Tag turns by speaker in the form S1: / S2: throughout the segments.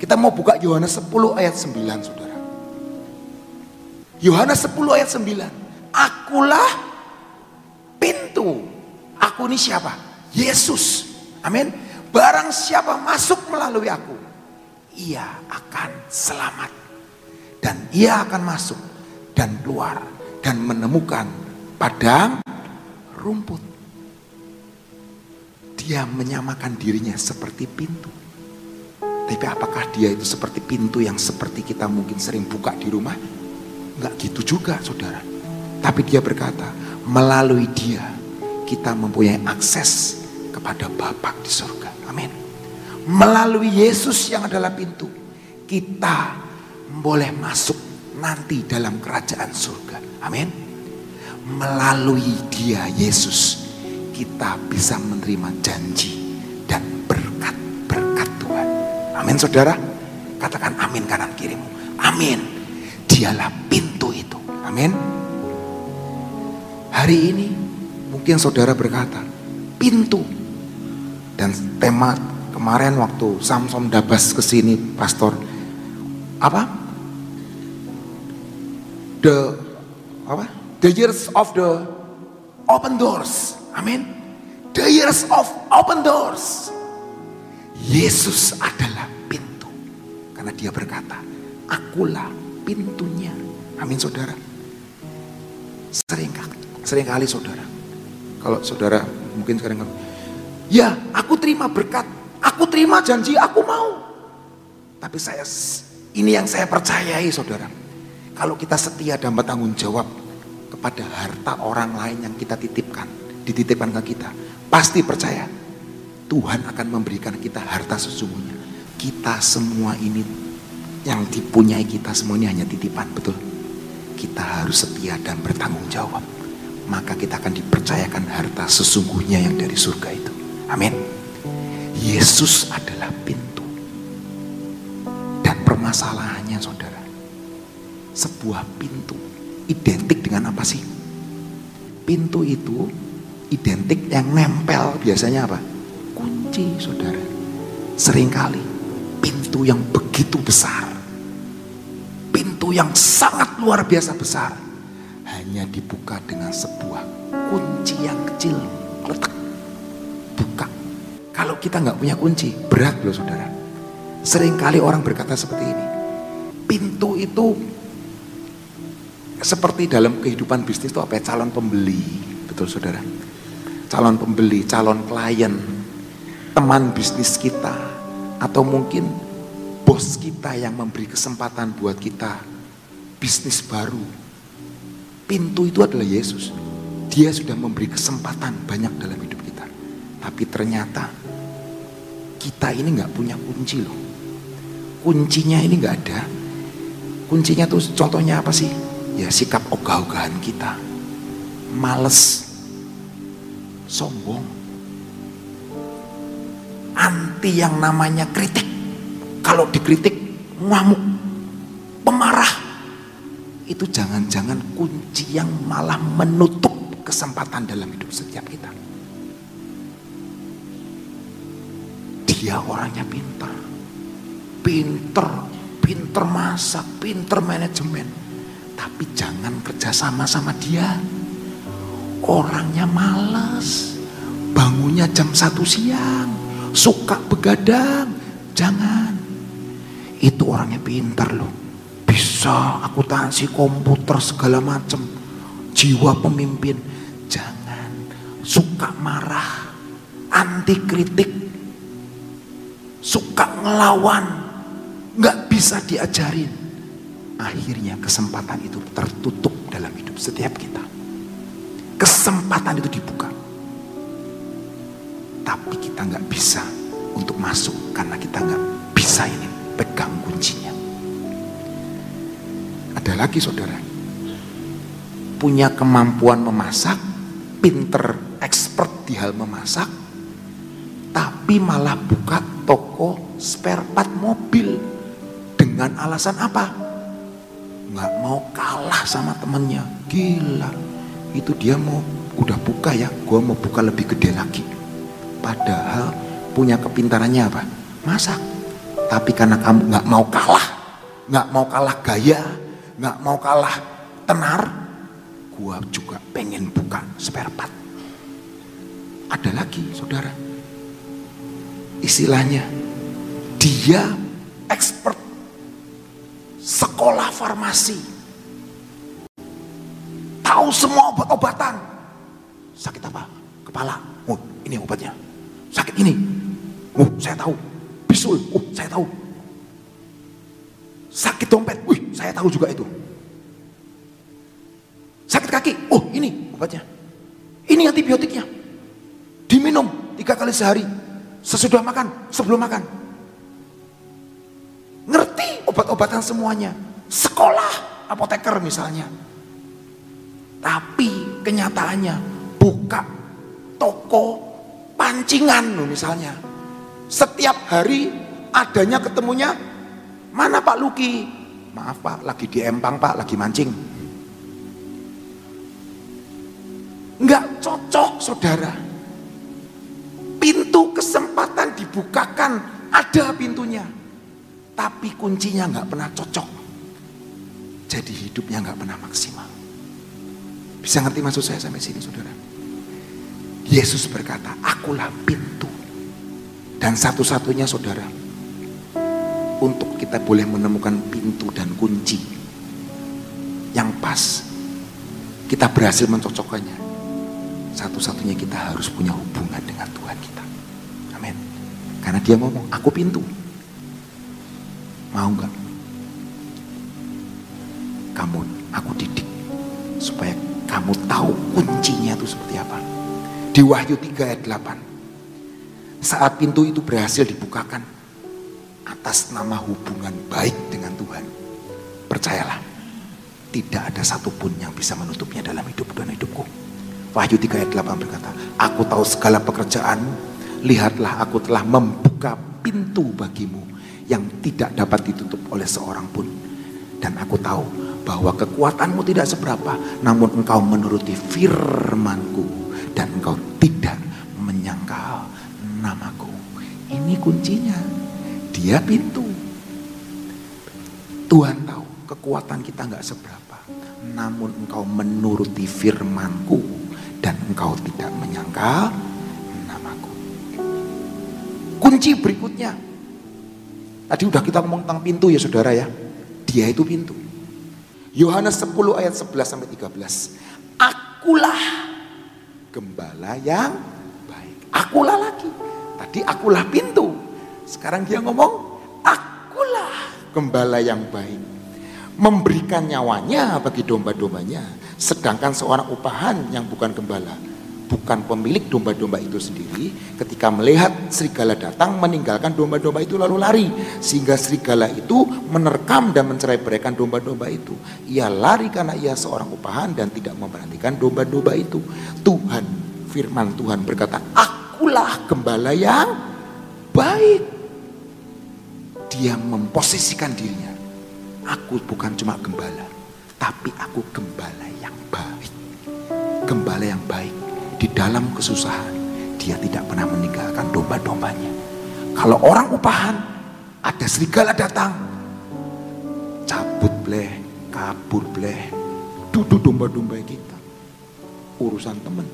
S1: Kita mau buka Yohanes 10 ayat 9 saudara. Yohanes 10 ayat 9. Akulah pintu. Aku ini siapa? Yesus. Amin. Barang siapa masuk melalui aku. Ia akan selamat. Dan ia akan masuk dan keluar. Dan menemukan padang rumput. Dia menyamakan dirinya seperti pintu. Tapi apakah dia itu seperti pintu yang seperti kita mungkin sering buka di rumah? Enggak gitu juga saudara. Tapi dia berkata, melalui dia kita mempunyai akses kepada Bapak di surga. Amin. Melalui Yesus yang adalah pintu, kita boleh masuk nanti dalam kerajaan surga. Amin. Melalui dia Yesus, kita bisa menerima janji Amin saudara. Katakan amin kanan kirimu. Amin. Dialah pintu itu. Amin. Hari ini mungkin saudara berkata, pintu. Dan tema kemarin waktu Samsom Dabas ke sini, pastor, apa? The apa? The years of the open doors. Amin. The years of open doors. Yesus. Karena dia berkata, akulah pintunya. Amin saudara. Sering, sering kali saudara. Kalau saudara mungkin sekarang ya aku terima berkat, aku terima janji, aku mau. Tapi saya ini yang saya percayai saudara. Kalau kita setia dan bertanggung jawab kepada harta orang lain yang kita titipkan, dititipkan ke kita, pasti percaya Tuhan akan memberikan kita harta sesungguhnya. Kita semua ini yang dipunyai kita semua ini hanya titipan, betul? Kita harus setia dan bertanggung jawab. Maka kita akan dipercayakan harta sesungguhnya yang dari surga itu. Amin. Yesus adalah pintu. Dan permasalahannya saudara. Sebuah pintu identik dengan apa sih? Pintu itu identik yang nempel biasanya apa? kunci saudara. Seringkali pintu yang begitu besar. Yang sangat luar biasa besar. Hanya dibuka dengan sebuah kunci yang kecil. Letak. Buka. Kalau kita nggak punya kunci, berat loh saudara. Seringkali orang berkata seperti ini. Pintu itu seperti dalam kehidupan bisnis itu apa ya? Calon pembeli. Betul saudara. Calon pembeli, calon klien, teman bisnis kita atau mungkin bos kita yang memberi kesempatan buat kita bisnis baru. Pintu itu adalah Yesus. Dia sudah memberi kesempatan banyak dalam hidup kita. Tapi ternyata kita ini nggak punya kunci loh. Kuncinya ini nggak ada. Kuncinya tuh contohnya apa sih? Ya sikap ogah-ogahan kita. Males. Sombong anti yang namanya kritik. Kalau dikritik ngamuk. Itu jangan-jangan kunci yang malah menutup kesempatan dalam hidup setiap kita. Dia orangnya pintar. Pinter, pinter masak, pinter manajemen. Tapi jangan kerja sama sama dia. Orangnya malas. Bangunnya jam satu siang suka begadang. Jangan. Itu orangnya pintar loh. Bisa akuntansi komputer segala macam. Jiwa pemimpin. Jangan. Suka marah. Anti kritik. Suka ngelawan. Nggak bisa diajarin. Akhirnya kesempatan itu tertutup dalam hidup setiap kita. Kesempatan itu dibuka tapi kita nggak bisa untuk masuk karena kita nggak bisa ini pegang kuncinya. Ada lagi saudara, punya kemampuan memasak, pinter, expert di hal memasak, tapi malah buka toko spare part mobil dengan alasan apa? Nggak mau kalah sama temennya, gila. Itu dia mau udah buka ya, gue mau buka lebih gede lagi Padahal punya kepintarannya apa? Masak. Tapi karena kamu nggak mau kalah, nggak mau kalah gaya, nggak mau kalah tenar, gua juga pengen buka spare part. Ada lagi saudara, istilahnya dia expert sekolah farmasi, tahu semua obat-obatan. Sakit apa? Kepala. Oh, ini obatnya. Sakit ini. Oh, saya tahu. Bisul. Oh, saya tahu. Sakit dompet. Wih, saya tahu juga itu. Sakit kaki. Oh, ini obatnya. Ini antibiotiknya. Diminum tiga kali sehari. Sesudah makan, sebelum makan. Ngerti obat-obatan semuanya. Sekolah apoteker misalnya. Tapi kenyataannya buka toko pancingan misalnya. Setiap hari adanya ketemunya mana Pak Luki? Maaf Pak, lagi di Empang Pak, lagi mancing. Enggak cocok saudara. Pintu kesempatan dibukakan, ada pintunya. Tapi kuncinya enggak pernah cocok. Jadi hidupnya enggak pernah maksimal. Bisa ngerti maksud saya sampai sini saudara? Yesus berkata, akulah pintu. Dan satu-satunya saudara, untuk kita boleh menemukan pintu dan kunci yang pas, kita berhasil mencocokkannya. Satu-satunya kita harus punya hubungan dengan Tuhan kita. Amin. Karena dia ngomong, aku pintu. Mau nggak? Kamu, aku didik supaya kamu tahu kuncinya itu seperti apa. Di Wahyu 3 ayat 8. Saat pintu itu berhasil dibukakan atas nama hubungan baik dengan Tuhan. Percayalah, tidak ada satupun yang bisa menutupnya dalam hidup dan hidupku. Wahyu 3 ayat 8 berkata, Aku tahu segala pekerjaanmu, lihatlah aku telah membuka pintu bagimu yang tidak dapat ditutup oleh seorang pun. Dan aku tahu bahwa kekuatanmu tidak seberapa, namun engkau menuruti firmanku dan engkau tidak menyangkal namaku. Ini kuncinya. Dia pintu. Tuhan tahu kekuatan kita nggak seberapa, namun engkau menuruti firmanku dan engkau tidak menyangkal namaku. Kunci berikutnya. Tadi udah kita ngomong tentang pintu ya saudara ya. Dia itu pintu. Yohanes 10 ayat 11 sampai 13. Akulah gembala yang baik. Akulah lagi. Tadi akulah pintu. Sekarang dia ngomong akulah gembala yang baik. Memberikan nyawanya bagi domba-dombanya. Sedangkan seorang upahan yang bukan gembala bukan pemilik domba-domba itu sendiri ketika melihat serigala datang meninggalkan domba-domba itu lalu lari sehingga serigala itu menerkam dan mencerai beraikan domba-domba itu ia lari karena ia seorang upahan dan tidak memperhatikan domba-domba itu Tuhan firman Tuhan berkata akulah gembala yang baik dia memposisikan dirinya aku bukan cuma gembala tapi aku gembala yang baik gembala yang baik di dalam kesusahan dia tidak pernah meninggalkan domba-dombanya. Kalau orang upahan ada serigala datang, cabut bleh, kabur bleh, duduk domba-domba kita. Urusan teman.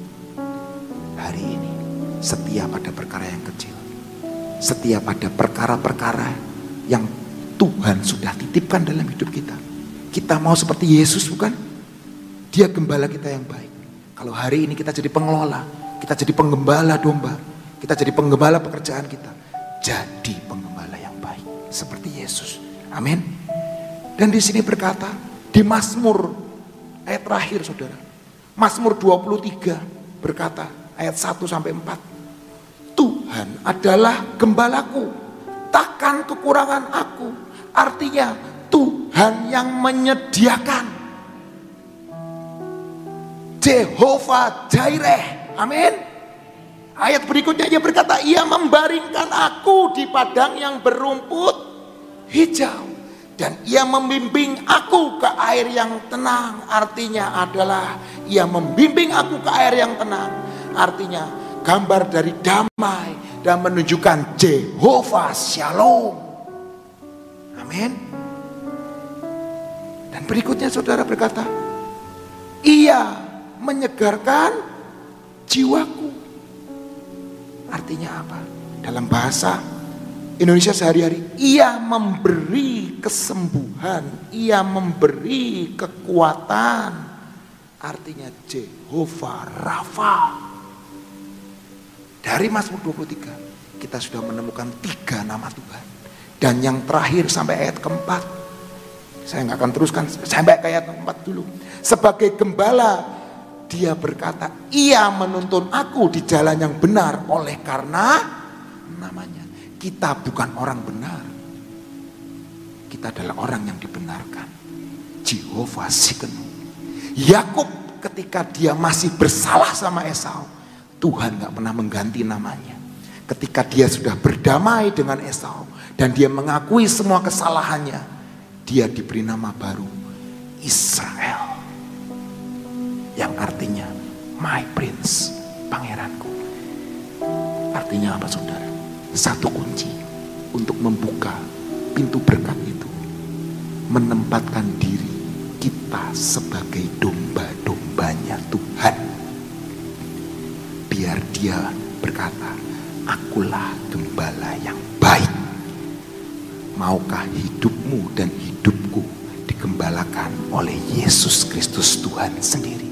S1: Hari ini setiap ada perkara yang kecil, setiap ada perkara-perkara yang Tuhan sudah titipkan dalam hidup kita. Kita mau seperti Yesus bukan? Dia gembala kita yang baik. Kalau hari ini kita jadi pengelola, kita jadi penggembala domba, kita jadi penggembala pekerjaan kita, jadi penggembala yang baik seperti Yesus. Amin. Dan di sini berkata di Mazmur ayat terakhir Saudara. Mazmur 23 berkata ayat 1 sampai 4. Tuhan adalah gembalaku, takkan kekurangan aku. Artinya Tuhan yang menyediakan Jehovah Jireh. Amin. Ayat berikutnya dia berkata, ia membaringkan aku di padang yang berumput hijau. Dan ia membimbing aku ke air yang tenang. Artinya adalah ia membimbing aku ke air yang tenang. Artinya gambar dari damai dan menunjukkan Jehovah Shalom. Amin. Dan berikutnya saudara berkata, ia menyegarkan jiwaku. Artinya apa? Dalam bahasa Indonesia sehari-hari, ia memberi kesembuhan, ia memberi kekuatan. Artinya Jehovah Rafa. Dari Mazmur 23, kita sudah menemukan tiga nama Tuhan. Dan yang terakhir sampai ayat keempat, saya nggak akan teruskan sampai ayat keempat dulu. Sebagai gembala, dia berkata, ia menuntun aku di jalan yang benar oleh karena namanya. Kita bukan orang benar. Kita adalah orang yang dibenarkan. Jehovah Sikenu. Yakub ketika dia masih bersalah sama Esau, Tuhan nggak pernah mengganti namanya. Ketika dia sudah berdamai dengan Esau dan dia mengakui semua kesalahannya, dia diberi nama baru Israel. Yang artinya my prince, pangeranku. Artinya apa saudara? Satu kunci untuk membuka pintu berkat itu. Menempatkan diri kita sebagai domba-dombanya dia berkata, akulah gembala yang baik. Maukah hidupmu dan hidupku digembalakan oleh Yesus Kristus Tuhan sendiri?